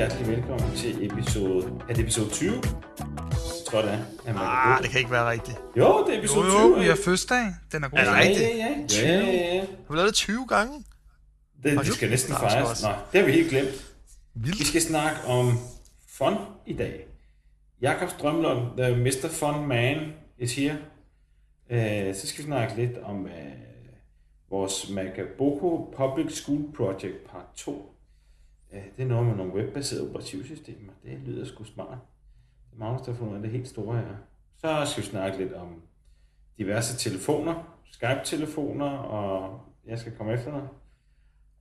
Hjertelig velkommen til episode... Er det episode 20? Jeg tror det er. ah, det kan ikke være rigtigt. Jo, det er episode jo, 20. Jo, vi har fødselsdag. Den er god. Er det ja, rigtigt? Ja, ja, ja. ja, ja, ja. Har vi lavet det 20 gange? Det, det skal næsten fejres. Nå, det har vi helt glemt. Vi Vildt. skal snakke om fun i dag. Jakob Strømlund, the Mr. Fun Man, is here. Uh, så skal vi snakke lidt om uh, vores Magaboko Public School Project part 2. Uh, det er noget med nogle webbaserede operativsystemer. Det lyder sgu smart. Det er Magnus, der har fundet af det helt store her. Så skal vi snakke lidt om diverse telefoner, Skype-telefoner, og jeg skal komme efter dig.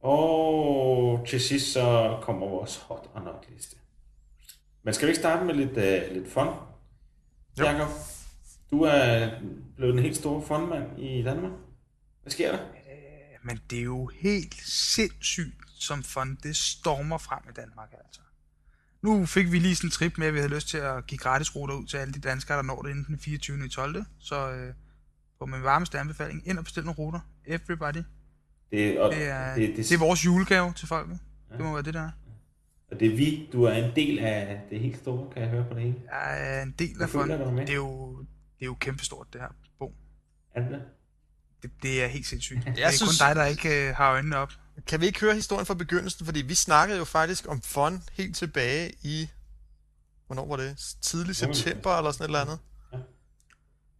Og til sidst så kommer vores hot or not liste. Men skal vi ikke starte med lidt, uh, lidt fun? Jo. Jakob, du er blevet en helt stor funmand i Danmark. Hvad sker der? Men det er jo helt sindssygt, som fond det stormer frem i Danmark, altså. Nu fik vi lige sådan en trip med, at vi havde lyst til at give gratis ruter ud til alle de danskere, der når det inden den 24. i 12. Så øh, på min varmeste anbefaling, ind og bestil nogle ruter. Everybody. Det, og, Det er, det, det, det er vores julegave til folket. Det må være det der. og det er vi. Du er en del af det helt store, kan jeg høre på det hele. Jeg er en del af fond. føler du med? Det er jo, det er jo kæmpestort, det her. Bo. Er det det? Det, det er helt sindssygt. Det Jeg er synes- kun dig, der ikke øh, har øjnene op. Kan vi ikke høre historien fra begyndelsen? Fordi vi snakkede jo faktisk om fun helt tilbage i... Hvornår var det? Tidlig september eller sådan et eller andet?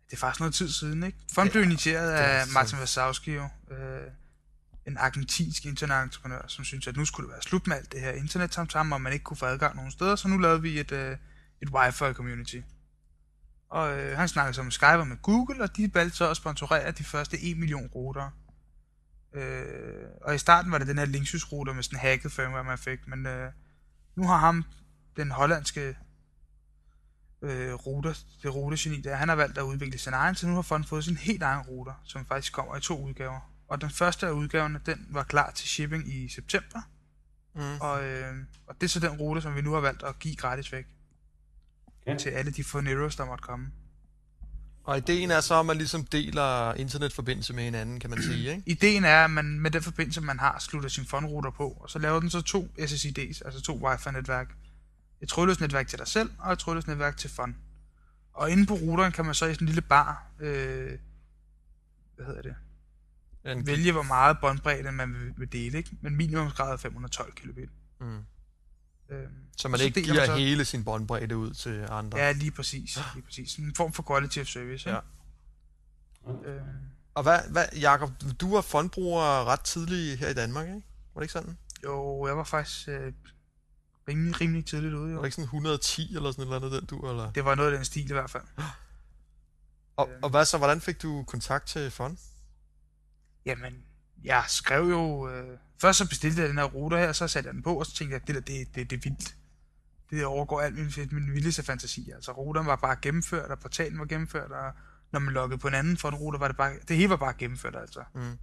Det er faktisk noget tid siden, ikke? Fond blev initieret er af Martin Wasowski, jo, øh, en argentinsk internetentreprenør, som syntes, at nu skulle det være slut med alt det her internetsamtale, og man ikke kunne få adgang nogen steder, så nu lavede vi et, øh, et wifi-community. Og øh, han snakkede så med Skype og med Google, og de valgte så at sponsorere de første 1 million ruter. Øh, og i starten var det den her Linksys-ruter med sådan en hacket firmware, man fik, men øh, nu har ham, den hollandske øh, router, det routegeni der, han har valgt at udvikle sin egen, så nu har Fond fået sin helt egen router, som faktisk kommer i to udgaver. Og den første af udgaverne, den var klar til shipping i september, Mm. og, øh, og det er så den router, som vi nu har valgt at give gratis væk Ja. til alle de Foneros, der måtte komme. Og ideen er så, at man ligesom deler internetforbindelse med hinanden, kan man sige, ikke? Ideen er, at man med den forbindelse, man har, slutter sin Fond-router på, og så laver den så to SSID's, altså to Wi-Fi-netværk. Et trådløst netværk til dig selv, og et trådløst netværk til Fond. Og inde på routeren kan man så i sådan en lille bar, øh, hvad hedder det, En, vælge, hvor meget båndbredde man vil, vil dele, ikke? Men minimumsgrad er 512 kilobit. mm. Øhm, Så man så ikke giver man så- hele sin båndbredde ud til andre. ja, lige præcis. Lige præcis. En form for quality of service, ikke? Øhm, Og hvad, hvad Jacob, du var fondbruger ret tidligt her i Danmark, ikke? Var det ikke sådan? jo, jeg var faktisk øh, rimelig, rimelig tidligt ude, Var jo. det ikke sådan 110 eller sådan et eller andet, den du, eller? Det var noget af den stil i hvert fald. Og, og hvad så, hvordan fik du kontakt til fond? Jamen, jeg skrev jo... Øh, først så bestilte jeg den her router her, så satte jeg den på, og så tænkte jeg, at det der, det, det, det er vildt. Det overgår alt min, min vildeste fantasi. Altså, routeren var bare gennemført, og portalen var gennemført, og når man loggede på en anden for en router, var det bare... Det hele var bare gennemført, altså. Mm.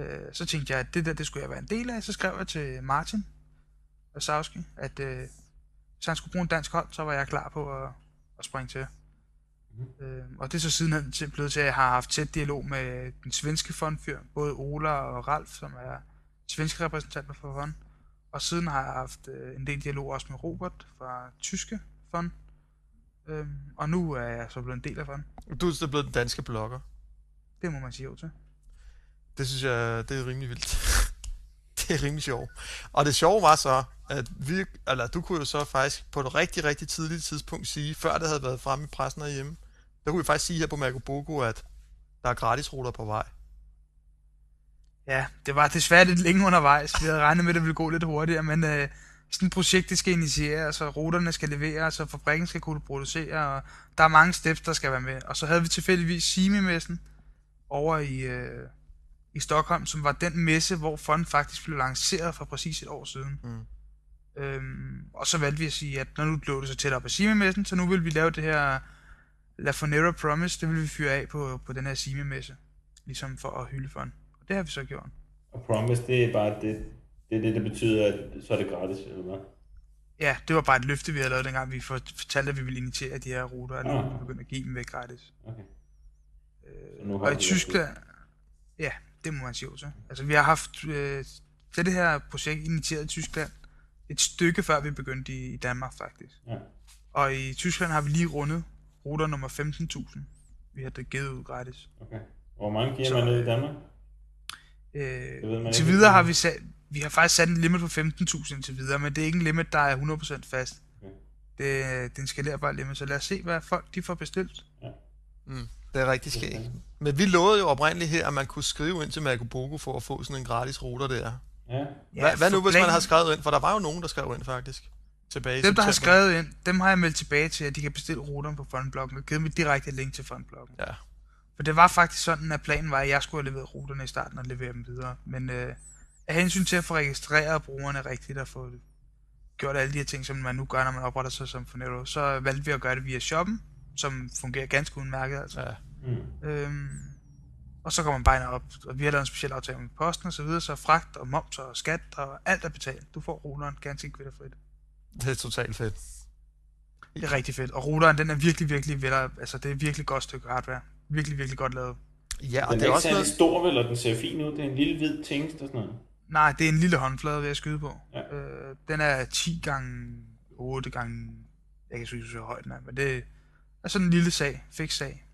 Øh, så tænkte jeg, at det der, det skulle jeg være en del af. Så skrev jeg til Martin Wasowski, at øh, hvis han skulle bruge en dansk hold, så var jeg klar på at, at springe til. Øh, og det er så sidenhen til, blevet til, at jeg har haft tæt dialog med den svenske fondfyr, både Ola og Ralf, som er svenske repræsentanter for fond. Og siden har jeg haft øh, en del dialog også med Robert fra tyske fond. Øh, og nu er jeg så blevet en del af fond. Du er så blevet den danske blogger. Det må man sige jo til. Det synes jeg, det er rimelig vildt. det er rimelig sjovt. Og det sjove var så, at vi, eller du kunne jo så faktisk på et rigtig, rigtig tidligt tidspunkt sige, før det havde været fremme i pressen herhjemme, der kunne vi faktisk sige her på Magoboko, at der er gratisruter på vej. Ja, det var desværre lidt længe undervejs. Vi havde regnet med, at det ville gå lidt hurtigere, men øh, sådan et projekt, det skal initieres, så ruterne skal leveres, så fabrikken skal kunne producere, og der er mange steps, der skal være med. Og så havde vi tilfældigvis Simi-messen over i, øh, i Stockholm, som var den messe, hvor Fond faktisk blev lanceret for præcis et år siden. Mm. Øhm, og så valgte vi at sige, at når nu lå det så tæt op af Simi-messen, så nu vil vi lave det her La Fonera Promise, det vil vi fyre af på, på den her Simi-messe, ligesom for at hylde Fond. Og det har vi så gjort. Og promise, det er bare det, det, er det, det betyder, at så er det gratis, eller hvad? Ja, det var bare et løfte, vi havde lavet, dengang vi fortalte, at vi ville initiere de her ruter, og nu Ah. begyndt at give dem væk gratis. Okay. Øh, nu og i Tyskland, ja, det må man sige også. Altså, vi har haft øh, til det her projekt initieret i Tyskland et stykke før vi begyndte i, i Danmark faktisk. Ja. Og i Tyskland har vi lige rundet ruter nummer 15.000. Vi har det givet ud gratis. Okay. Hvor mange giver Så, man ud i øh, Danmark? Øh, Det ved man ikke. videre har vi sat, vi har faktisk sat en limit på 15.000 indtil videre, men det er ikke en limit, der er 100% fast. Okay. Det, det er en skalerbar limit, så lad os se, hvad folk de får bestilt. Mm, det er rigtig skægt. Men vi lovede jo oprindeligt her, at man kunne skrive ind til Magobogo for at få sådan en gratis ruter der. Ja. Ja, Hvad, nu, hvis man har skrevet ind? For der var jo nogen, der skrev ind faktisk. Tilbage Dem, der har skrevet ind, dem har jeg meldt tilbage til, at de kan bestille ruterne på fundbloggen, og givet dem et direkte link til fundbloggen. Ja. For det var faktisk sådan, at planen var, at jeg skulle have leveret ruterne i starten og levere dem videre. Men øh, af hensyn til at få registreret brugerne rigtigt og få gjort alle de her ting, som man nu gør, når man opretter sig som Fonero, så valgte vi at gøre det via shoppen, som fungerer ganske udmærket. Altså. Ja. Mm. Øhm, og så kommer man bare op, og vi har lavet en speciel aftale med posten og så videre, så fragt og moms og skat og alt er betalt. Du får ruteren ganske kvitterfrit. Det er totalt fedt. Det er rigtig fedt. Og ruteren, den er virkelig, virkelig vel, altså det er et virkelig godt stykke hardware. Virkelig, virkelig godt lavet. Ja, og Den det er er ikke også særlig noget... stor, vel, og den ser fin ud. Det er en lille hvid tingest og sådan noget. Nej, det er en lille håndflade, vil jeg skyde på. Ja. Øh, den er 10 gange 8 gange... Jeg kan ikke så højt den er, men det er sådan en lille sag, fix sag.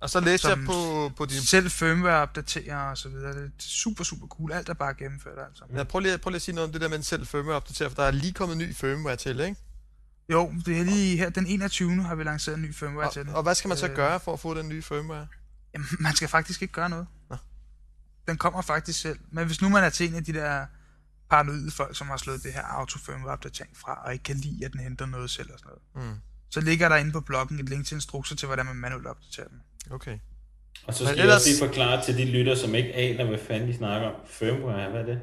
Og så læste jeg på, på din... Selv firmware opdaterer og så videre. Det er super, super cool. Alt er bare gennemført, altså. Ja, prøv, lige, prøv lige at sige noget om det der med en selv firmware opdaterer, for der er lige kommet ny firmware til, ikke? Jo, det er lige her, den 21. har vi lanceret en ny firmware til Og, det. og hvad skal man så Øh. gøre for at få den nye firmware? Jamen, man skal faktisk ikke gøre noget. Nå. Den kommer faktisk selv. Men hvis nu man er til en af de der paranoide folk, som har slået det her autofirmware opdatering fra, og ikke kan lide, at den henter noget selv og sådan noget, Mm. Så ligger der inde på bloggen et link til instrukser til, hvordan man manuelt opdaterer den. Okay. Og så Men skal ellers- jeg også lige forklare til de lytter, som ikke aner, hvad fanden de snakker om. Firmware, hvad er det?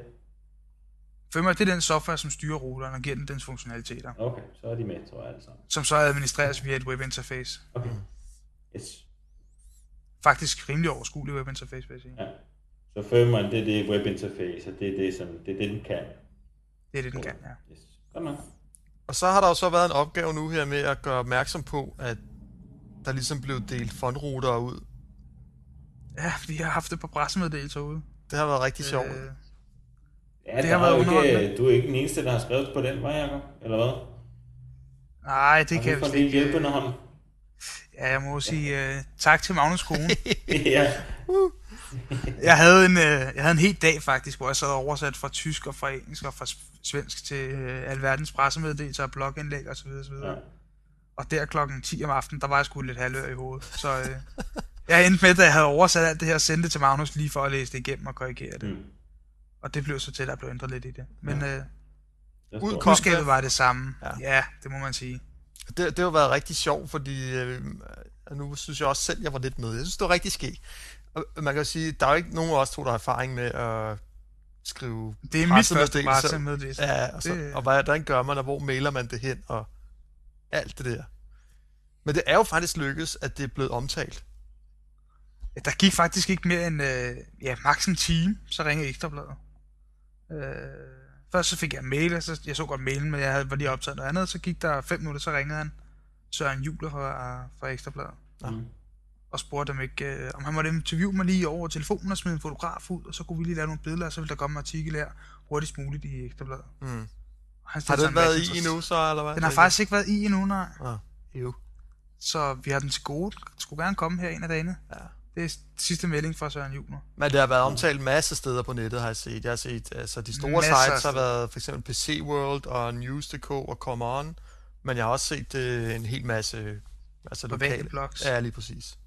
Firmware, det er den software, som styrer ruteren og giver den dens funktionaliteter, Okay, så er de med, tror jeg sammen. som så administreres via et webinterface. Okay. Yes. Faktisk rimelig overskuelig webinterface, vil jeg sige. Ja. Så firmware, det er det webinterface, og det er det, som, det, er det den kan. Det er det, den kan, ja. Yes. Godt nok. Og så har der jo så været en opgave nu her med at gøre opmærksom på, at der ligesom blev delt fondruter ud. Ja, vi har haft det på pressemeddelelser ude. Det har været rigtig sjovt. Øh, Ja, Det det har været underholdende. du er ikke den eneste, der har skrevet på den vej, Jacob, eller hvad? nej, det Har kan jeg ikke. hjælpende øh, hånd? Ja, jeg må sige uh, tak til Magnus kone. ja. Jeg havde en, øh, jeg havde en hel dag faktisk, hvor jeg sad og oversat fra tysk og fra engelsk og fra svensk til øh, alverdens pressemeddelelser og blogindlæg og så videre, så videre. ja. Ja. Og der klokken 10 om aftenen, der var jeg sgu lidt halvør i hovedet. Så øh, jeg endte med, da jeg havde oversat alt det her, sendte det til Magnus lige for at læse det igennem og korrigere det. Mm. Og det blev så til, at der blev ændret lidt i det. Men øh, Der Ud- står- kom- budskabet var det samme. Ja. Ja. ja, det må man sige. Det, det har jo været rigtig sjovt, fordi øh, nu synes jeg også selv, jeg var lidt med. Jeg synes, det var rigtig skægt. Og man kan jo sige, der er jo ikke nogen af os to, der har erfaring med at skrive Det er mit første pressemeddelelse. Ja, og, så, Det- og hvordan gør man, og hvor mailer man det hen, og alt det der. Men det er jo faktisk lykkedes, at det er blevet omtalt. Der gik faktisk ikke mere end øh, ja, maks en time, så ringede Ekstrabladet. Øh, først så fik jeg en mail, og så, jeg så godt mailen, men jeg havde, var lige optaget noget andet, så gik der fem minutter, så ringede han Søren Juler fra, fra Ekstrabladet, Mm. Og spurgte om, ikke, øh, om han måtte interviewe mig lige over telefonen og smide en fotograf ud, og så kunne vi lige lave nogle billeder, og så ville der komme en artikel her hurtigst muligt i Ekstrabladet. Mm. Han Har den en været i endnu, så, eller hvad? Den har faktisk ikke været i endnu, nej. Ah, jo. Så vi har den til gode. Den skulle gerne komme her en af dagene. Ja. Det er sidste melding fra Søren Juler. Men det har været omtalt en masse steder på nettet, har jeg set. Jeg har set, altså de store Masser sites har været for eksempel PC World og News.dk og Come On. Men jeg har også set øh, en hel masse altså lokale. blogs. Ja, lige præcis.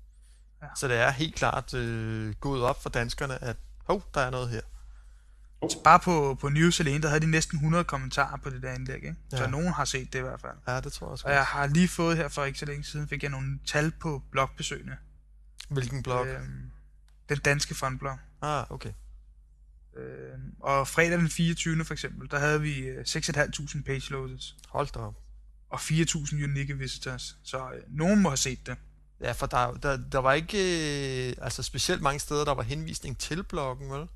Ja. Så det er helt klart øh, gået op for danskerne, at hov, der er noget her. Bare på, på News alene, der havde de næsten 100 kommentarer på det der indlæg, ikke? Ja. Så nogen har set det i hvert fald. Ja, det tror jeg også. Og jeg har lige fået her for ikke så længe siden, fik jeg nogle tal på blogbesøgende. Hvilken blog? Øh. Øhm, den danske fondblog. Ah, okay. Øhm, og fredag den 24. for eksempel, der havde vi øh, 6.500 page loads Hold da op. og 4.000 unique visitors. Så øh, nogen må have set det. Ja, for der, der, der var ikke øh, altså specielt mange steder, der var henvisning til bloggen, vel?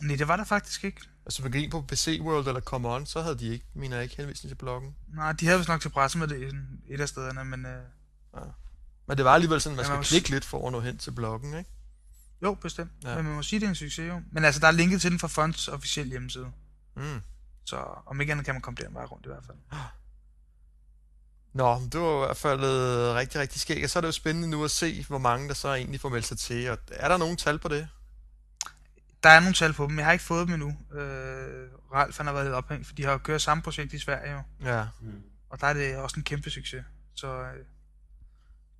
Nej, det var der faktisk ikke. Altså, man gik ind på PC World eller Come On, så havde de ikke, mener jeg ikke, henvisning til bloggen. Nej, de havde vist nok til pressemeddelelsen et af stederne, men øh, Men det var alligevel sådan, at man Ja, skal man må klikke lidt for at nå hen til bloggen, ikke? jo, bestemt. Ja. Ja. Men man må sige, det er en succes jo. Men altså, der er linket til den fra Fonds officielle hjemmeside. Mm. Så om ikke andet kan man komme den vej rundt i hvert fald. Nå, det var i hvert fald øh, rigtig, rigtig skægt. Og så er det jo spændende nu at se, hvor mange der så egentlig får meldt sig til. Og er der nogen tal på det? Der er nogle tal på dem, jeg har ikke fået dem endnu. Øh, Ralf han har været lidt ophængt, for de har kørt samme projekt i Sverige jo. Ja. Mm. Og der er det også en kæmpe succes. Så øh,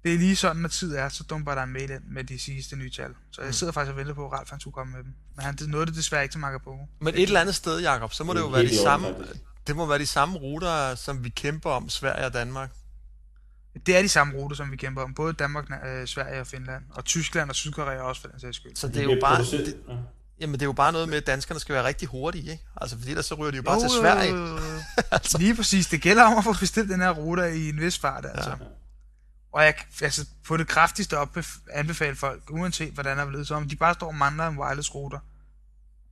det er lige sådan, når tid er, så dumper der en mail ind med de sidste nye tal. Så jeg Mm. sidder faktisk og venter på, at Ralf han skulle komme med dem. Men han det nåede det desværre ikke til Magapogo. Men et eller andet sted, Jakob, så må det, Det jo være de samme. Det må være de samme ruter, som vi kæmper om, Sverige og Danmark. Det er de samme ruter, som vi kæmper om. Både Danmark, øh, Sverige og Finland. Og Tyskland og Sydkorea også, for den sags skyld. Så det De er jo bare, det, Ja. jamen det er jo bare noget med, at danskerne skal være rigtig hurtige, ikke? Altså, fordi ellers så ryger de jo bare Jo, til Sverige. jo. Lige præcis. Det gælder om at få bestilt den her rute i en vis fart, altså. Ja. Og jeg kan altså, på det kraftigste op anbefale folk, uanset hvordan der er blevet, så om de bare står og mangler en wireless router.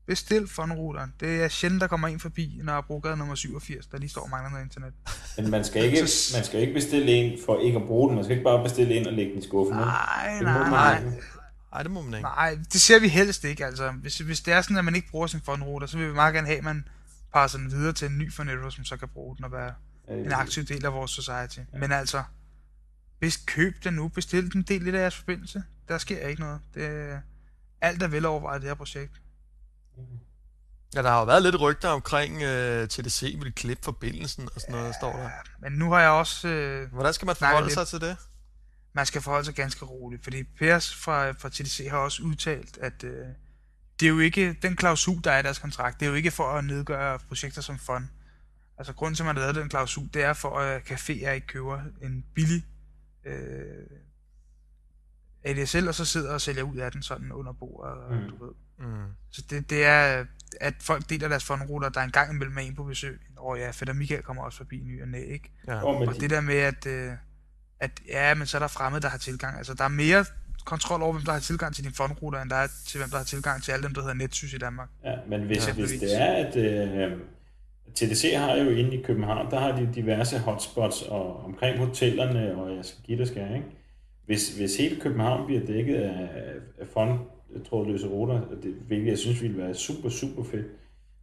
Bestil funruteren. Det er sjældent, der kommer en forbi, når jeg bruger nummer 87, der lige står og mangler noget internet. Men man skal, ikke, man skal ikke bestille en for ikke at bruge den. Man skal ikke bare bestille en og lægge den i skuffen. Nej, Det nej, nej. ikke. Nej, det må man ikke. Nej, det ser vi helst ikke, altså. Hvis, hvis det er sådan, at man ikke bruger sin fundruter, så vil vi meget gerne have, at man passer den videre til en ny fornetter, som så kan bruge den og være en aktiv del af vores society. Men altså, hvis køb den nu, bestil den, del lidt af jeres forbindelse. Der sker ikke noget. Det, alt er velovervejet det her projekt. Ja, der har jo været lidt rygter omkring uh, TDC vil klippe forbindelsen og sådan noget, står der. Men nu har jeg også... Øh, Hvordan skal man forholde lidt. sig til det? man skal forholde sig ganske roligt, fordi Pers fra, fra TDC har også udtalt, at øh, det er jo ikke, den klausul, der er i deres kontrakt, det er jo ikke for at nedgøre projekter som fond. Altså grunden til, at man har lavet den klausul, det er for, at caféer ikke køber en billig øh, ADSL, og så sidder og sælger ud af den sådan under bordet, mm. Mm. du ved. Mm. Så det, det er, at folk deler deres fondruter, der er en gang imellem er en på besøg. Og ja, Fætter Michael kommer også forbi ny og næ, ikke? Ja. Og med Og det der med, at, øh, at ja, men så er der fremmede, der har tilgang. Altså, der er mere kontrol over, hvem der har tilgang til din fondruter, end der er til, hvem der har tilgang til alle dem, der hedder Netsys i Danmark. Ja, men hvis, Ja. hvis det er, at øh, TDC har jo inde i København, der har de diverse hotspots og omkring hotellerne, og jeg skal give det skal, ikke? Hvis, hvis hele København bliver dækket af, af fondtrådløse ruter, det, hvilket jeg synes ville være super, super fedt,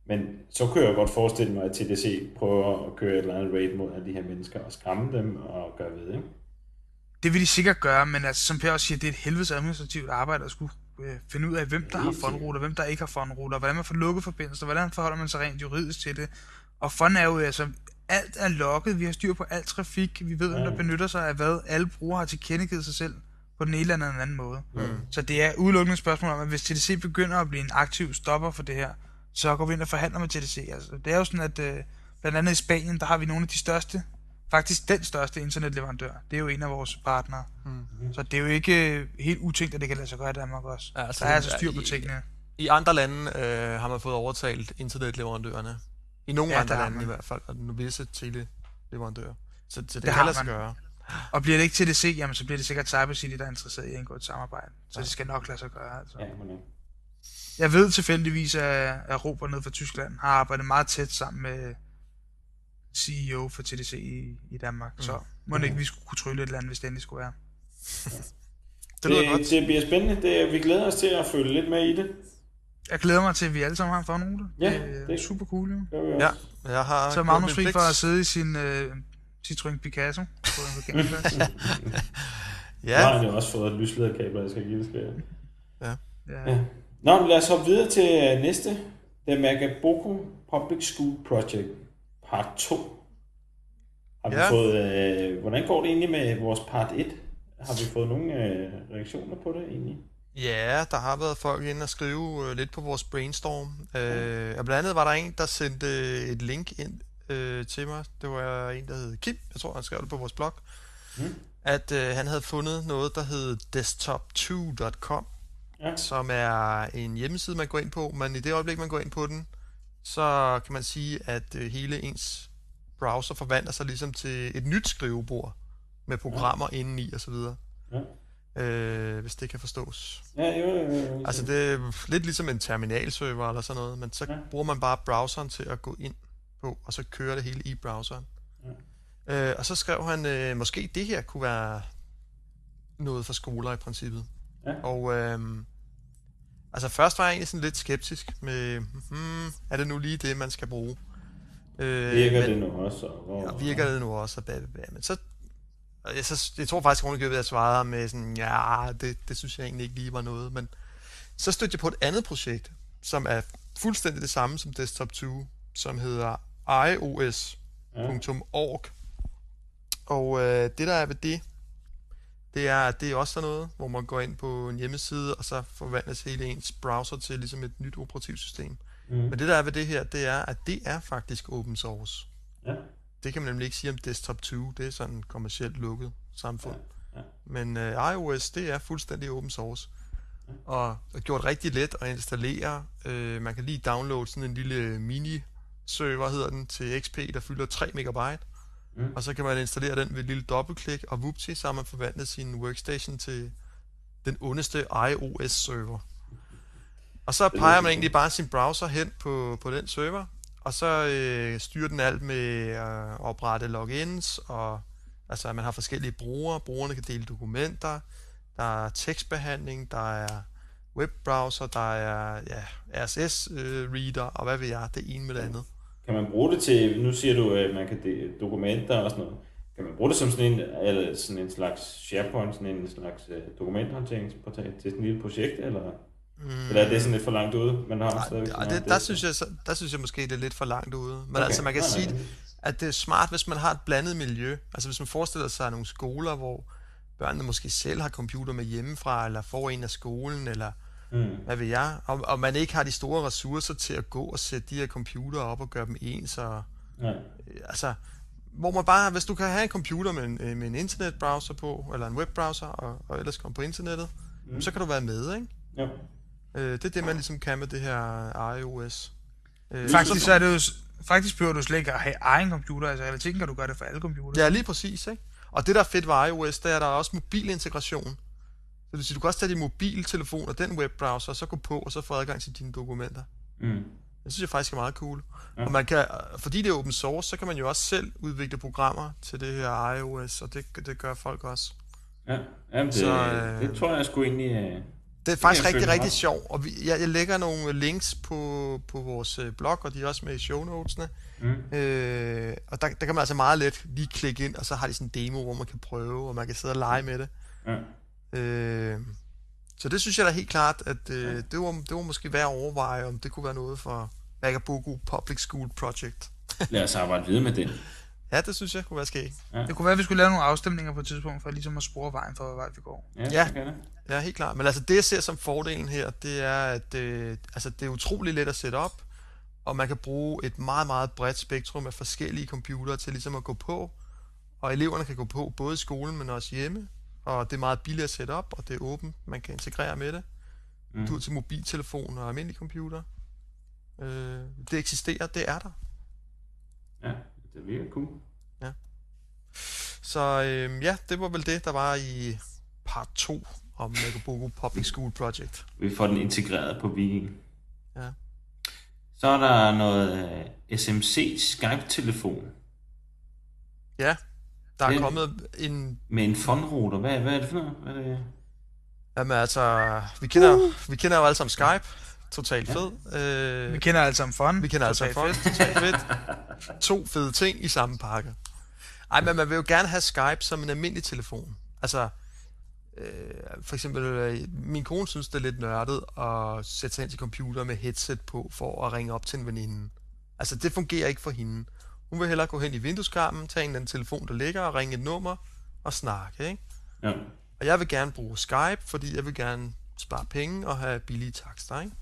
men så kunne jeg godt forestille mig, at TDC prøver at køre et eller andet raid mod alle de her mennesker og skræmme dem og gøre ved, ikke? Det vil de sikkert gøre, men altså, som Per også siger, det er et helvedes administrativt arbejde at skulle øh, finde ud af, hvem der har fondruter, hvem der ikke har fondruter, hvordan man får lukket forbindelser, hvordan forholder man sig rent juridisk til det. Og fond er jo altså, alt er lukket, vi har styr på alt trafik, vi ved, hvem der benytter sig af hvad, alle brugere har tilkendegivet sig selv på den ene eller den anden måde. Mm. Så det er udelukkende et spørgsmål om, at hvis TDC begynder at blive en aktiv stopper for det her, så går vi ind og forhandler med TDC. Altså, det er jo sådan, at øh, blandt andet i Spanien, der har vi nogle af de største, faktisk den største internetleverandør. Det er jo en af vores partnere. Mm. Så det er jo ikke øh, helt utænkt, at det kan lade sig gøre i Danmark også. Ja, altså, der er altså styr på i- tingene. I andre lande øh, har man fået overtalt internetleverandørerne. I nogle Ja, andre lande man. i hvert fald, og nogle visse teleleverandører. Så, så det, Det kan lade sig gøre. Og bliver det ikke TDC, jamen så bliver det sikkert CyberCity, der er interesseret i at indgå et samarbejde. Så Ja. det skal nok lade sig gøre. Altså. Ja, men, øh, Jeg ved tilfældigvis, at, at Robert nede fra Tyskland har arbejdet meget tæt sammen med CEO for TDC i, i Danmark. Mm. Så må det ikke, vi skulle kunne trylle et eller andet, hvis det endelig skulle være. Det lyder det, godt. det bliver spændende. Det, vi glæder os til at følge lidt med i det. Jeg glæder mig til, at vi alle sammen har en fondrute. Ja, det er det- super cool, jo. Ja, jeg har Så er Magnus fri for at sidde i sin uh, Citroën Picasso. Ja, Ja. Nu har han jo også fået lyslederkabler, jeg skal give det skal. ja. Ja. Nå, men lad os hoppe videre til øh, næste. Det er Magaboko Public School Project part 2. Har vi Ja. fået, øh, hvordan går det egentlig med vores part 1? Har vi fået nogle øh, reaktioner på det egentlig? Ja, der har været folk inde og skrive øh, lidt på vores brainstorm. Øh, og blandt andet var der en, der sendte et link ind øh, til mig. Det var en, der hed Kim. Jeg tror, han skrev det på vores blog. Mm. At øh, han havde fundet noget, der hed desktop2.com, Ja. som er en hjemmeside, man går ind på. Men i det øjeblik, man går ind på den, så kan man sige, at øh, hele ens browser forvandler sig ligesom til et nyt skrivebord med programmer ja. indeni og så videre. Ja. Øh, hvis det kan forstås. Ja, jo, jo, jo. Altså det er lidt ligesom en terminalserver eller sådan noget, men så ja. bruger man bare browseren til at gå ind på, og så kører det hele i browseren. Ja. Øh, og så skrev han, øh, måske det her kunne være noget for skoler i princippet. Ja. Og øh, altså først var jeg egentlig sådan lidt skeptisk med, hmm, er det nu lige det, man skal bruge? Øh, Virker men- det nu også? Og, hvor, Og virker det nu også, og bla, bla, bla. Men så, og jeg, så, jeg tror faktisk, at jeg svarede med sådan, ja, det, det synes jeg egentlig ikke lige var noget. Men så stødte jeg på et andet projekt, som er fuldstændig det samme som Desktop 2, som hedder iOS.org. Og øh, det, der er ved det, det er, at det er også sådan noget, hvor man går ind på en hjemmeside, og så forvandles hele ens browser til ligesom et nyt operativsystem. Mm. Men det, der er ved det her, det er, at det er faktisk open source. Ja. Det kan man nemlig ikke sige om Desktop 2. Det er sådan kommercielt lukket samfund. Ja, ja. Men øh, iOS, det er fuldstændig open source. Og er gjort rigtig let at installere. Øh, man kan lige downloade sådan en lille mini-server, hedder den, til XP, der fylder 3 megabyte. Mm. Og så kan man installere den ved et lille dobbeltklik, og whoopty, så har man forvandlet sin workstation til den ondeste iOS-server. Og så peger man egentlig bare sin browser hen på, på den server, og så øh, styrer den alt med at oprette logins, og altså man har forskellige brugere. Brugerne kan dele dokumenter, der er tekstbehandling, der er webbrowser, der er ja, RSS-reader, og hvad ved jeg, det ene med det andet. Kan man bruge det til, nu siger du, at man kan de, dokumenter og sådan noget. Kan man bruge det som sådan en, eller sådan en slags SharePoint, sådan en slags uh, dokumenthåndteringsportal til sådan et lille projekt, eller, mm. eller er det sådan lidt for langt ude? Man har Nej, stadigvæk det, sådan det, noget der, det- synes jeg, der synes jeg måske, det er lidt for langt ude. Men Okay. altså, man kan Nej, sige, nej. at det er smart, hvis man har et blandet miljø. Altså, hvis man forestiller sig nogle skoler, hvor børnene måske selv har computer med hjemmefra, eller får en af skolen, eller Mm. hvad ved jeg, og, og man ikke har de store ressourcer til at gå og sætte de her computer op og gøre dem ens, og Nej. øh, altså, hvor man bare, hvis du kan have en computer med en, øh, med en internetbrowser på, eller en webbrowser, og, og ellers komme på internettet, mm. så kan du være med, ikke? Jo. Øh, det er det, man ligesom kan med det her iOS. Øh, Faktisk, så er det jo, faktisk behøver du slet ikke at have egen computer. Altså i realiteten kan du gøre det for alle computere. Ja, lige præcis, ikke? Og det, der er fedt ved iOS, det er, at der er også mobilintegration. Så det vil sige, du kan også tage din mobiltelefon og den webbrowser, og så gå på, og så få adgang til dine dokumenter. Mm. Det synes jeg faktisk er meget cool. Ja. Og man kan, fordi det er open source, så kan man jo også selv udvikle programmer til det her iOS, og det, det gør folk også. Ja, Jamen, det, Så, øh, det tror jeg sgu egentlig... Øh... Det er faktisk jeg rigtig, rigtig sjovt, og vi, jeg, jeg lægger nogle links på, på vores øh, blog, og de er også med i show notesene. Mm. Øh, og der, der kan man altså meget let lige klikke ind, og så har de sådan en demo, hvor man kan prøve, og man kan sidde og lege med det. Ja. Øh, så det synes jeg da helt klart, at øh, det, var, det var måske værd at overveje, om det kunne være noget for Vagabogo Public School Project. Lad os arbejde videre med den. Ja, det synes jeg kunne være skægt. Det kunne være, at vi skulle lave nogle afstemninger på et tidspunkt, for ligesom at spore vejen for, hvad vej vi går. Ja, Ja. det. Ja, helt klart. Men altså det, jeg ser som fordelen her, det er, at øh, altså, det er utrolig let at sætte op, og man kan bruge et meget, meget bredt spektrum af forskellige computere til ligesom at gå på, og eleverne kan gå på både i skolen, men også hjemme, og det er meget billigt at sætte op, og det er åbent, man kan integrere med det. Mm. Du til mobiltelefon og almindelig computer. Øh, det eksisterer, det er der. Ja, det virker cool. Så øh, ja, det var vel det, der var i part 2 om Megabogo Public School Project. Vi får den integreret på Viking. Ja. Så er der noget uh, SMC Skype-telefon Ja, der er Det- kommet en... med en fondrouter. Hvad, hvad er det for noget? Hvad er det? Jamen altså, vi kender, vi kender jo alle sammen Skype. Totalt fed. Øh, Vi kender alle sammen fun. vi kender alle sammen folk. Totalt fedt. To fede ting i samme pakke. Ej, men man vil jo gerne have Skype som en almindelig telefon. Altså, øh, for eksempel, øh, min kone synes, det er lidt nørdet at sætte sig ind til computer med headset på for at ringe op til en veninde. Altså, det fungerer ikke for hende. Hun vil hellere gå hen i vindueskarmen, tage en eller anden telefon, der ligger, og ringe et nummer og snakke, ikke? Ja. Og jeg vil gerne bruge Skype, fordi jeg vil gerne spare penge og have billige takster, ikke?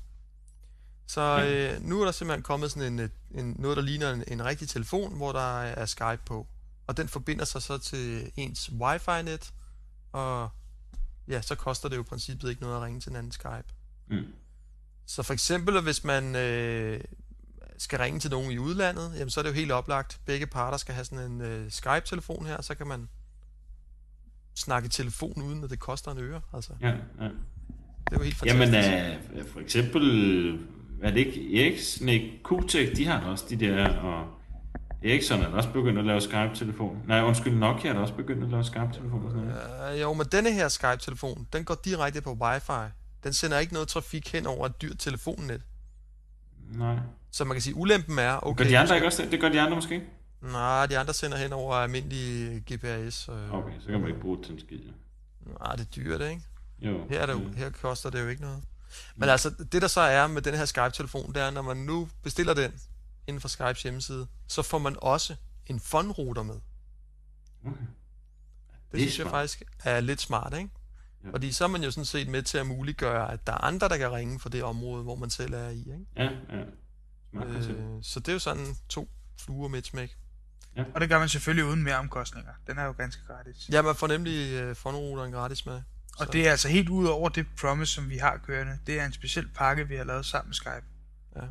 Så øh, nu er der simpelthen kommet sådan en, en, noget, der ligner en, en rigtig telefon, hvor der er Skype på. Og den forbinder sig så til ens wifi-net, og ja, så koster det jo i princippet ikke noget at ringe til en anden Skype. Mm. Så for eksempel, hvis man øh, skal ringe til nogen i udlandet, jamen så er det jo helt oplagt. Begge parter skal have sådan en øh, Skype-telefon her, så kan man snakke i telefon, uden at det koster en øre. Altså, Ja, ja. det er jo helt fantastisk. Jamen, uh, for eksempel, er det ikke Ericsson, ikke QTech, de har også de der, og Ericsson er også begyndt at lave Skype-telefon. Nej, undskyld, Nokia er også begyndt at lave Skype-telefon og sådan noget. Uh, jo, men denne her Skype-telefon, den går direkte på wifi. Den sender ikke noget trafik hen over et dyrt telefonnet. Nej. Så man kan sige, ulempen er, Okay, gør de andre ikke også det? Det gør de andre måske? nej, de andre sender hen over almindelig GPS. Øh, Okay, så kan man ikke bruge det til en skid. Nej, det er dyrt, ikke? Jo. Her, er det, jo- Mm. her koster det jo ikke noget. Men altså, det der så er med den her Skype-telefon, det er, når man nu bestiller den inden for Skypes hjemmeside, så får man også en fondrouter med. Okay. Det, det synes jeg smart. faktisk er lidt smart, ikke? Ja. Fordi så er man jo sådan set med til at muliggøre, at der er andre, der kan ringe for det område, hvor man selv er i, ikke? Ja, ja. Smart. Øh, så det er jo sådan to fluer med et smæk. Og det gør man selvfølgelig uden mere omkostninger. Den er jo ganske gratis. Ja, man får nemlig øh, gratis med. Og det er altså helt ud over det promise, som vi har kørende. Det er en speciel pakke, vi har lavet sammen med Skype. Ja.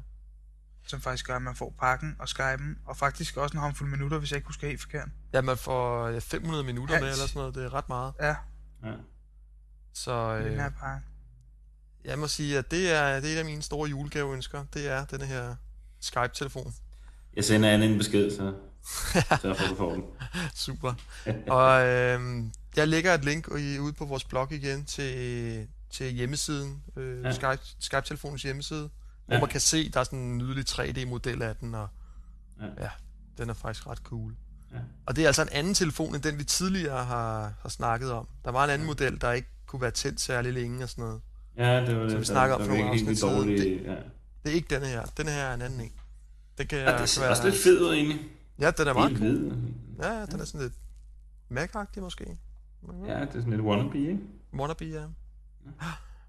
Som faktisk gør, at man får pakken og Skype'en, og faktisk også en håndfuld minutter, hvis jeg ikke husker helt forkert. Ja, man får øh, 500 minutter med, Ja. eller sådan noget. Det er ret meget. Ja, Ja. Så øh, jeg må sige, at det er, det er et af mine store julegaveønsker. Det er den her Skype-telefon. Jeg sender Anne en besked, så så får du får den. Super. Og øh, jeg lægger et link i, ude på vores blog igen til, til hjemmesiden, øh, Ja. ja. Skype, Skype-telefonens hjemmeside, hvor Ja. man kan se, der er sådan en nydelig 3D-model af den, og Ja. ja. ja, den er faktisk ret cool. Ja. Og det er altså en anden telefon, end den vi tidligere har, har snakket om. Der var en anden model, der ikke kunne være tændt særlig længe og sådan noget. Ja, det var det. vi der- snakker om for nogle afsnit siden. dårligt. Ja. Det er ikke denne her. Denne her er en anden en. Den kan, ja, det ser også lidt fed ud egentlig. Ja, den er meget cool. Ja, ja, den er sådan lidt mac måske. Ja, det er sådan lidt wannabe, ikke? Wannabe, ja.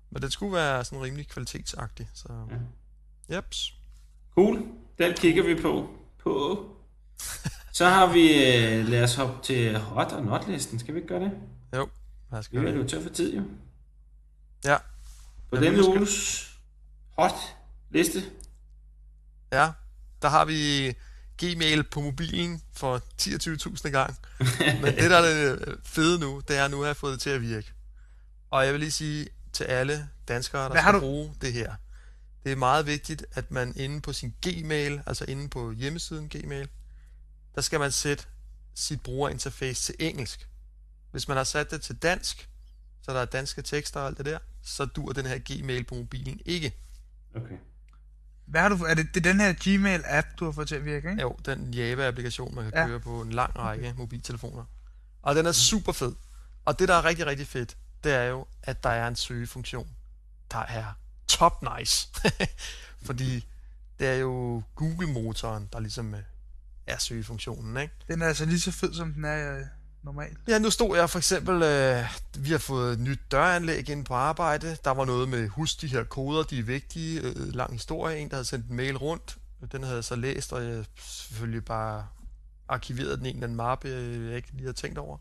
Men den skulle være sådan rimelig kvalitetsagtig, så... Ja. Jeps. Cool. Den kigger vi på. På. Så har vi, øh, lad os hoppe til hot og not listen. Skal vi ikke gøre det? Jo, lad os Vi er jo tør for tid, jo. Ja. På skal- uges hot liste. Ja, der har vi Gmail på mobilen for 10-20.000 gang. Men det, der er det fede nu, det er, at nu har jeg fået det til at virke. Og jeg vil lige sige til alle danskere, der Hvad har skal du- bruge det her. Det er meget vigtigt, at man inde på sin Gmail, altså inde på hjemmesiden Gmail, der skal man sætte sit brugerinterface til engelsk. Hvis man har sat det til dansk, så der er danske tekster og alt det der, så dur den her Gmail på mobilen ikke. Okay. Hvad har du, er det, det er den her Gmail-app, du har fået til at virke, ikke? Jo, den Java-applikation, man kan Ja. køre på en lang række okay. mobiltelefoner. Og den er super fed. Og det, der er rigtig, rigtig fedt, det er jo, at der er en søgefunktion, der er top nice. Fordi det er jo Google-motoren, der ligesom øh, er søgefunktionen, ikke? Den er altså lige så fed, som den er øh, normalt. Ja, nu stod jeg for eksempel, øh, vi har fået et nyt døranlæg ind på arbejde. Der var noget med, husk de her koder, de er vigtige. Øh, lang historie. En, der havde sendt en mail rundt. Den havde jeg så læst, og jeg selvfølgelig bare arkiveret den i en eller anden mappe, øh, jeg ikke lige havde tænkt over.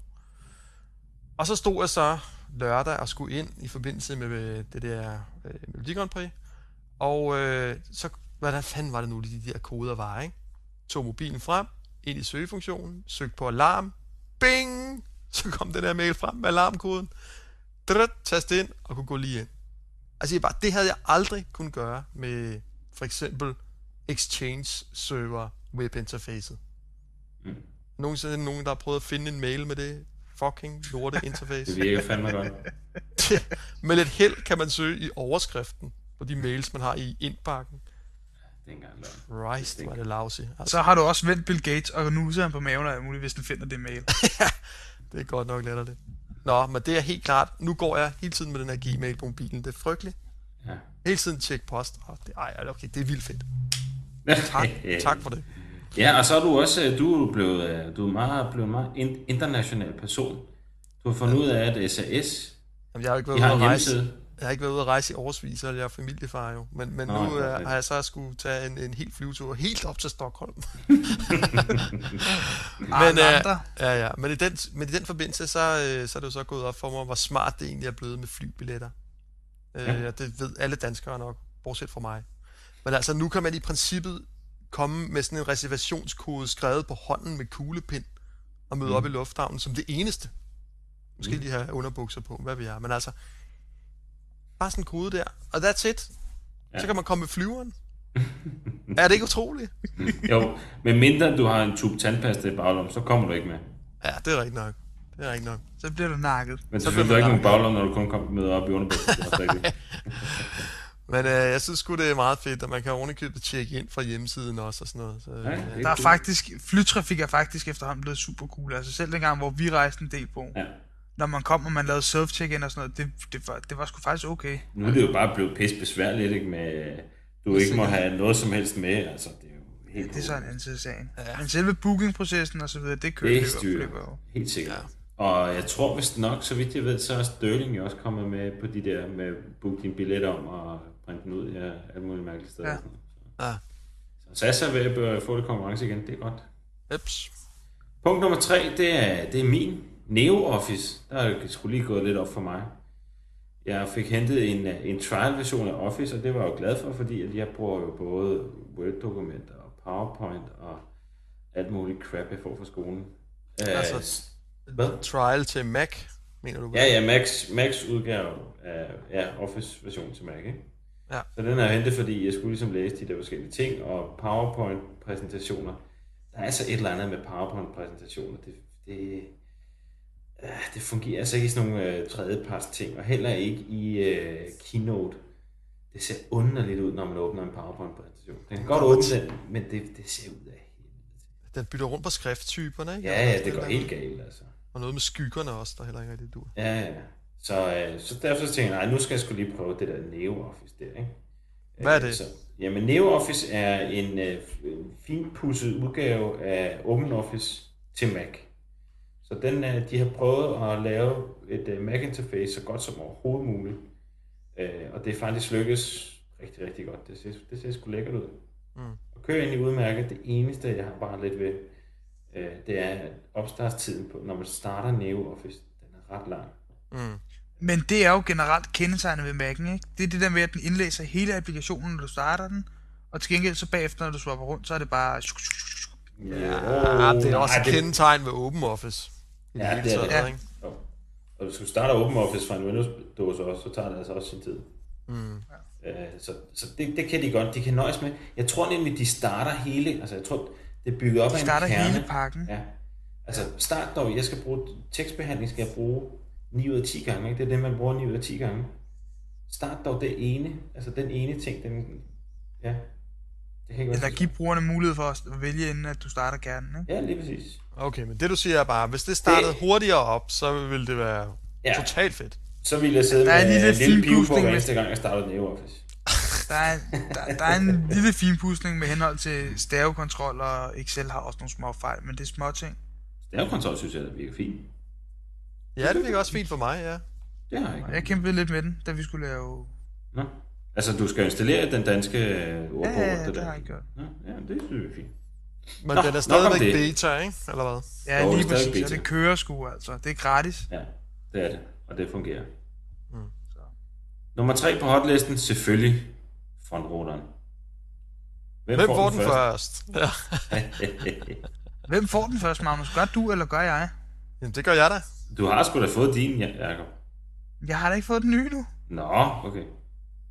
Og så stod jeg så lørdag og skulle ind i forbindelse med øh, det der øh, Melodi Grand Prix. Og øh, så, hvad fanden var det nu, de der koder var, ikke? Tog mobilen frem, ind i søgefunktionen, søgte på alarm, bing, så kom den der mail frem med alarmkoden. Drøt, taste ind og kunne gå lige ind. Altså jeg bare, det havde jeg aldrig kunnet gøre med for eksempel Exchange Server web interfacet. Mm. Nogensinde nogen, der har prøvet at finde en mail med det fucking lorte interface. Det virker fandme godt. med lidt held kan man søge i overskriften på de mails, man har i indbakken. Det er ikke engang løgn. Christ, var det lousy. Altså, Så har du også vendt Bill Gates og nuser ham på maven og muligt, hvis den finder det mail. Det er godt nok lettere det. Nå, men det er helt klart. Nu går jeg hele tiden med den her Gmail på mobilen. Det er frygteligt. Ja. Hele tiden tjek post. Oh, det, ej, okay, det er vildt fedt. Tak, tak for det. Ja, og så er du også øh, du er blevet, øh, du er meget, blevet en meget in- international person. Du har fundet ud af, at SAS Jamen, jeg har ikke de været har ude en at rejse. Jeg har ikke været ude at rejse i årsvis, og jeg er familiefar jo. Men, men Nå, nu ja, er, fedt. har jeg så skulle tage en, en helt flyvetur helt op til Stockholm. Men, øh, ja, ja. Men i den, men i den forbindelse, så, øh, så er det jo så gået op for mig, hvor smart det egentlig er blevet med flybilletter. Øh, ja. Det ved alle danskere nok, bortset fra mig. Men altså, nu kan man i princippet komme med sådan en reservationskode skrevet på hånden med kuglepind og møde mm. op i lufthavnen som det eneste. Måske Mm. lige have underbukser på, hvad vi er. Men altså, bare sådan en kode der, og that's it. Ja. Ja. Så kan man komme med flyveren. er det ikke utroligt? Jo, men mindre du har en tube tandpasta i baglommen, så kommer du ikke med. Ja, det er rigtigt nok. Det er rigtigt nok. så bliver du nakket. Men Så bliver er man ikke nogen baglom, når du kun kommer med op i er rigtigt. Men øh, jeg synes sgu, det er meget fedt, at man kan ovenikøbet tjekke ind fra hjemmesiden også og sådan noget. Så, Ja, øh, det Der er cool. faktisk, flytrafik er faktisk efterhånden blevet super cool. Altså selv dengang, hvor vi rejste en del på, Ja. Når man kom, og man lavede self-check-in og sådan noget, det, det, var, det var sgu faktisk okay. Nu er det jo bare blevet pisse besværligt, ikke? Med, du ikke må have noget som helst med. Altså, det er jo helt Det er så en anden side af sagen. Ja. Men selve bookingprocessen og så videre, det kører Det styrer. jo. Helt sikkert. Ja. Og jeg tror vist nok, så vidt jeg ved, så er Sterling jo også kommet med på de der med book din billet om og printe den ud ja, alle mulige mærkelige steder. Ja. Ja. Så, ja. så SAS ved at bør- få det konkurrence igen, det er godt. Eps. Punkt nummer tre, det er, det er min Neo Office. Der er det skulle lige gået lidt op for mig. Jeg fik hentet en, øh, en trial-version af Office, og det var jeg jo glad for, fordi at jeg bruger jo både Word-dokumenter og PowerPoint og alt muligt crap, jeg får fra skolen. Altså, Altså, hvad? Trial til Mac, mener du? Ja, ja, Max, Max udgave af ja, Office-version til Mac, ikke? Ja. Så den har jeg hentet, fordi jeg skulle ligesom læse de der forskellige ting, og PowerPoint-præsentationer. Der er altså et eller andet med PowerPoint-præsentationer. Det, det, øh, det fungerer altså ikke i sådan nogle øh, tredjeparts ting, og heller ikke i øh, Keynote. Det ser underligt ud, når man åbner en PowerPoint-præsentation. Den kan godt åbne den, men det, det ser ud af helvede. Den bytter rundt på skrifttyperne, ikke? Ja, ja, det går helt galt, altså. Og noget med skyggerne også, der heller ikke rigtig dur. Ja, ja. Så, øh, så derfor så tænkte jeg, nej, nu skal jeg skulle lige prøve det der NeoOffice der, ikke? Hvad er Øh, det? Så, jamen, NeoOffice er en øh, finpudset udgave af OpenOffice til Mac. Så den, øh, de har prøvet at lave et øh, Mac-interface så godt som overhovedet muligt. Øh, og det er faktisk lykkes rigtig, rigtig godt. Det ser, det ser sgu lækkert ud. Mm. Og kører ind i udmærket. Det eneste, jeg har bare lidt ved, det er at opstartstiden på, når man starter NeoOffice, den er ret lang. Mm. Men det er jo generelt kendetegnet ved Mac'en, ikke? Det er det der med, at den indlæser hele applikationen, når du starter den, og til gengæld så bagefter, når du swapper rundt, så er det bare... Ja, Ja, det er også et kendetegn ved OpenOffice. I Ja, det er det. Ja. ikke? Og hvis du starter OpenOffice fra en Windows-dåse også, så tager det altså også sin tid. Mm. Øh, så så det, det kan de godt. De kan nøjes med. Jeg tror nemlig, de starter hele, altså jeg tror, det er bygget op De af en starter kerne. hele pakken. Ja. Altså start dog, jeg skal bruge, tekstbehandling skal jeg bruge 9 ud af 10 gange, ikke? Det er det, man bruger 9 ud af 10 gange. Start dog det ene, altså den ene ting, den, ja. Det kan ikke være Eller give brugerne mulighed for at vælge, inden at du starter kernen, ikke? Ja, lige præcis. Okay, men det du siger er bare, hvis det startede Det- hurtigere op, så ville det være Ja. totalt fedt. Så ville jeg sidde Der er en med lille en lille pive på hver eneste gang, jeg startede NeoOffice. Der er, der, der er en lille finpudsning med henhold til stavekontrol, og Excel har også nogle små fejl, men det er små ting. Stavekontrol synes jeg, det virker fint. Ja, det virker også fint for mig, ja. Det har jeg ikke. Jeg kæmpede lidt med den, da vi skulle lave... Nå. Altså, du skal installere den danske ordbog. Ja, ja, og det der. har jeg gjort. Nå, ja, det synes jeg er fint. Men Nå, den er stadigvæk det. beta, ikke? Eller hvad? Ja, Jo, det er lige præcis, og beta. det kører sgu altså. Det er gratis. Ja, det er det. Og det fungerer. Mm. Så. Nummer tre på hotlisten, selvfølgelig frontruteren. Hvem får den først? Ja. Hvem får den først, Magnus? Gør du, eller gør jeg? Jamen, det gør jeg da. du har sgu da fået din, ja, Jacob. Jeg har da ikke fået den nye nu. Nå, okay.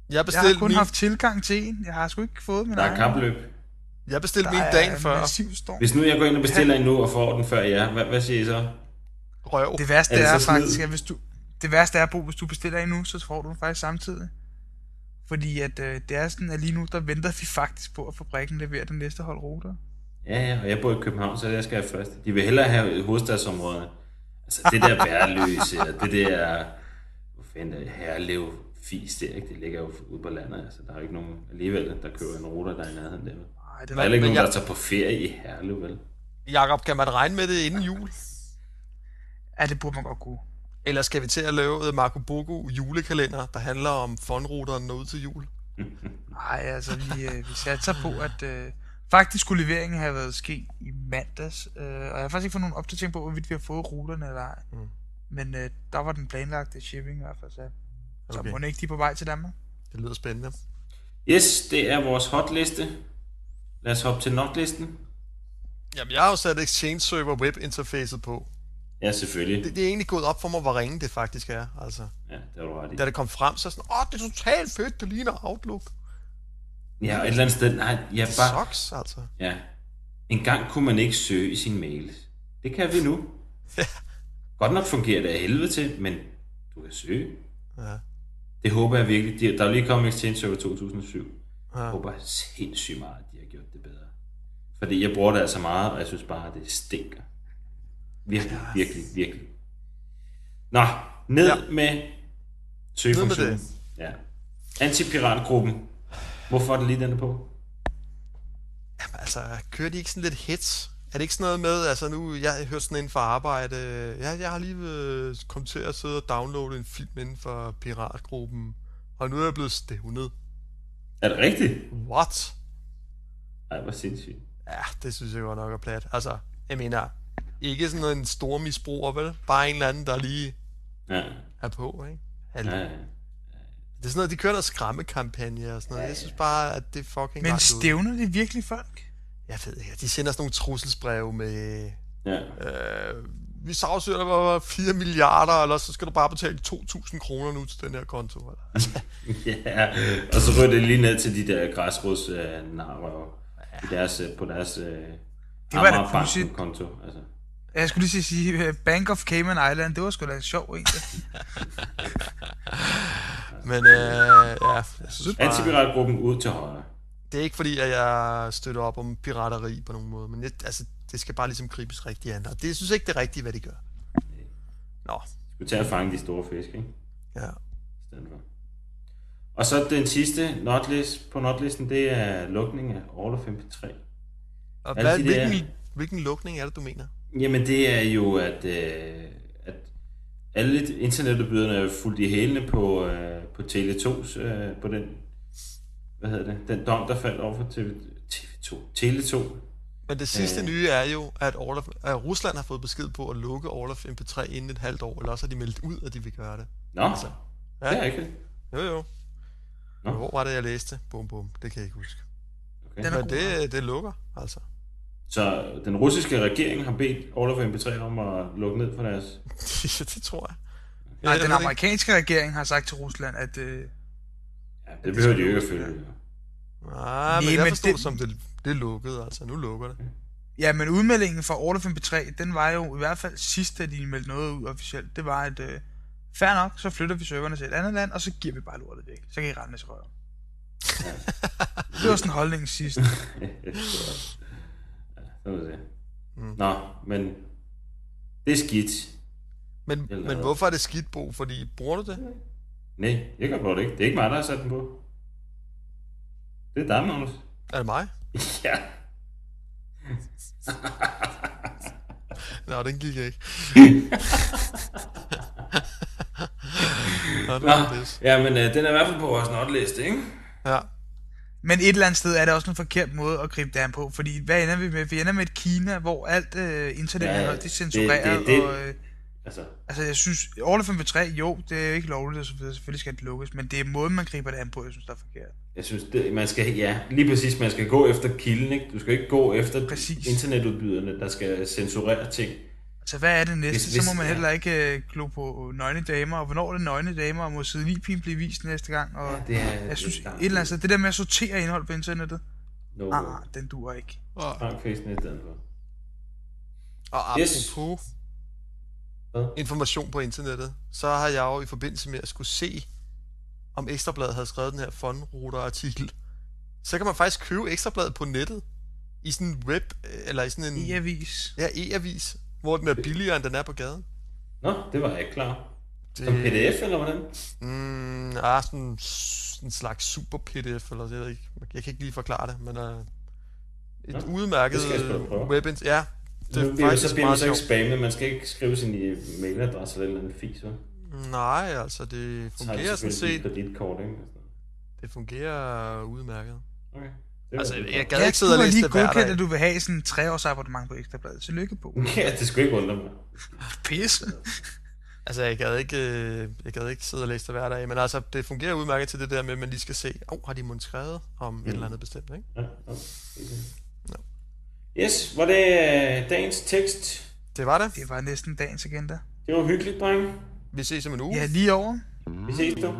Jeg Jeg har kun min, haft tilgang til en. Jeg har sgu ikke fået min Der er egen. kapløb. Jeg bestilte min dagen før. storm. Hvis nu jeg går ind og bestiller en nu og får den før jer, hvad, hvad siger I så? Røv. Det værste Er det er, faktisk, at hvis du, det værste er, Bo, hvis du bestiller en nu, så får du den faktisk samtidig. Fordi at øh, det er sådan, at lige nu, der venter vi faktisk på, at fabrikken leverer den næste hold ruter. Ja, ja, og jeg bor i København, så jeg skal have først. De vil hellere have hovedstadsområderne. Altså, det der værløse, og det der, hvor fanden er det, herlev fis der, ikke? Det ligger jo ude på landet, altså, der er jo ikke nogen alligevel, der kører en ruter, der er i nærheden der. Nej, det Der er heller ikke men nogen, der jeg- tager på ferie i Herlev, vel? Jakob, kan man regne med det inden jul? Ja, det burde man godt kunne. Eller skal vi til at lave et Marco Bogo julekalender, der handler om fondruteren ud til jul? Nej, altså, vi, øh, vi satser på, at øh, faktisk skulle leveringen have været ske i mandags. Øh, og jeg har faktisk ikke fået nogen opdatering på, hvorvidt vi har fået ruterne eller ej. Mm. Men øh, der var den planlagte shipping i hvert fald sat. Så Okay. må ikke de på vej til Danmark? Det lyder spændende. Yes, det er vores hotliste. Lad os hoppe til notlisten. Jamen, jeg har jo sat Exchange Server Web Interfacet på. Ja, selvfølgelig. Det, det er egentlig gået op for mig, hvor ringe det faktisk er. Altså, Ja, det har du ret i. da det kom frem, så sådan, åh, det er totalt fedt, det ligner Outlook. Ja, og et eller andet sted, nej, ja, Det bare, sucks, altså. ja. En gang kunne man ikke søge i sin mails. Det kan vi nu. Ja. Godt nok fungerer det af helvede til, men du kan søge. Ja. Det håber jeg virkelig. De- Der er lige kommet Exchange Server 2007. Jeg Ja. håber sindssygt meget, gjort det bedre. Fordi jeg bruger det altså meget, og jeg synes bare, at det stinker. Virkelig, virkelig, virkelig. Nå, ned ja. Med søgefunktionen. Ja. Antipiratgruppen. Hvorfor er det lige den på? Jamen, altså, kører de ikke sådan lidt hits? Er det ikke sådan noget med, altså nu, jeg har hørt sådan inden for arbejde, ja, jeg har lige øh, kommet til at sidde og downloade en film inden for piratgruppen, og nu er jeg blevet stævnet. Er det rigtigt? What? Ej, hvor sindssygt. Ja, det synes jeg godt nok er plat. Altså, jeg mener, ikke sådan noget en stor misbruger, vel? Bare en eller anden, der lige Ja, er på, ikke? Altså, ja, ja. Det er sådan noget, de kører der skræmmekampagne og sådan noget. Jeg synes bare, at det er fucking Men stævner de virkelig folk? Jeg ved ikke, de sender sådan nogle trusselsbreve med... ja. Øh, vi sagsøger dig for 4 milliarder, eller så skal du bare betale 2.000 kroner nu til den her konto. Eller? ja. Og så ryger det lige ned til de der græsrods øh, narver i deres, øh, på deres øh, Det var da pudsigt. konto. Altså. Jeg skulle lige sige, øh, Bank of Cayman Island, det var sgu da sjov egentlig. Men øh, ja, jeg synes bare, Antipiratgruppen ud til højre. det er ikke fordi, at jeg støtter op om pirateri på nogen måde, men det, altså, det skal bare ligesom gribes rigtigt an. Og det jeg synes ikke, det er rigtigt, hvad de gør. Nå, Skulle tage at fange de store fisk, ikke? ja. I stedet for. Og så den sidste notlist på notlisten, det er lukning af Order 53. Og Alle hvad, de der- hvilken, hvilken lukning er det, du mener? Jamen det er jo, at, øh, at alle internetudbyderne er fuldt i hælene på, øh, på Tele2's, øh, på den, hvad hedder det, den dom, der faldt over for TV, TV2, Tele2. Men det sidste Øh. nye er jo, at, Orlof, at Rusland har fået besked på at lukke Orlof MP3 inden et halvt år, eller også har de meldt ud, at de vil gøre det. Nå, altså, Ja. det er ikke det. Jo, jo. Nå. Hvor var det, jeg læste? Bum, bum. Det kan jeg ikke huske. Okay. Den er Men det, det lukker, altså. Så den russiske regering har bedt Order 53 om at lukke ned for deres... ja, det tror jeg. Nej, jeg den det amerikanske regering har sagt til Rusland, at øh, Ja, det behøver de jo ikke at følge. ikke. Nej, men jeg men forstod det- det... som, det, det lukkede, altså. Nu lukker det. ja, men udmeldingen fra Order 53, den var jo i hvert fald sidst, da de meldte noget ud officielt. Det var, at øh, fair nok, så flytter vi serverne til et andet land, og så giver vi bare lortet væk. Så kan I rende til røven. det var sådan holdningen sidst. ja, så se. Mm. Nå, men det er skidt. Men, Eller- men hvorfor er det skidt, Bo? Fordi bruger du det? Nej, jeg kan godt det ikke. Det er ikke mig, der har sat den på. Det er dig, Magnus. Er det mig? Ja. Nå, den gik ikke. Nå, ja, men øh, den er i hvert fald på vores notliste, ikke? Ja. Men et eller andet sted er det også en forkert måde at gribe det an på, fordi hvad ender vi med? Vi ender med et Kina, hvor alt øh, internet Ja, det er censureret, det- det- det- og... Øh, Altså, Altså, jeg synes, Orla 53, jo, det er jo ikke lovligt, og så selvfølgelig skal det lukkes, men det er måden, man griber det an på, jeg synes, der er forkert. jeg synes, det, man skal, ja, lige præcis, man skal gå efter kilden, ikke? Du skal ikke gå efter Præcis. internetudbyderne, der skal censurere ting. Altså, hvad er det næste? Hvis- så må man ja. heller ikke øh, glo på nøgne damer, og hvornår er det nøgne damer, og må sidelinpin blive vist næste gang, og Ja, det er, jeg synes, det er et eller andet sted, det der med at sortere indhold på internettet, No, ah, den duer ikke. Og, Frank Fæsne i stedet for. og Yes. apropos Hvad? information på internettet, så har jeg jo i forbindelse med at skulle se, om Ekstrabladet havde skrevet den her fondruter-artikel, så kan man faktisk købe Ekstrabladet på nettet, i sådan en web, eller i sådan en E-avis. ja, e-avis, hvor den er billigere, end den er på gaden. Nå, det var jeg ikke klar. Det, Som pdf, eller hvordan? Mm, ja, sådan en slags super pdf, eller det ved jeg ikke. Jeg kan ikke lige forklare det, men uh, et Nå, udmærket det skal jeg sgu da prøve. web... Ja, Det nu det bliver, er så faktisk bliver man så ikke spammet. Man skal ikke skrive sin øh, mailadresse eller eller andet fis, vel? Nej, altså det fungerer sådan set. dit ikke? Og sådan Det fungerer udmærket. Okay. Altså, jeg gad Ja, ikke sidde og læse lige det hver godkendt, dag. at du vil have sådan en treårs abonnement på Ekstrabladet. Tillykke på. Ja, det skulle ikke undre mig. Pisse. Altså, jeg gad, ikke, øh, jeg gad ikke sidde og læse det hver dag, men altså, det fungerer udmærket til det der med, at man lige skal se, åh, oh, har de skrevet om mm. et eller andet bestemt, ikke? Ja, ja. Yes, var det øh, dagens tekst? Det var det. Det var næsten dagens agenda. Det var hyggeligt, drenge. Vi ses om en uge. Ja, lige over. Vi ses, du.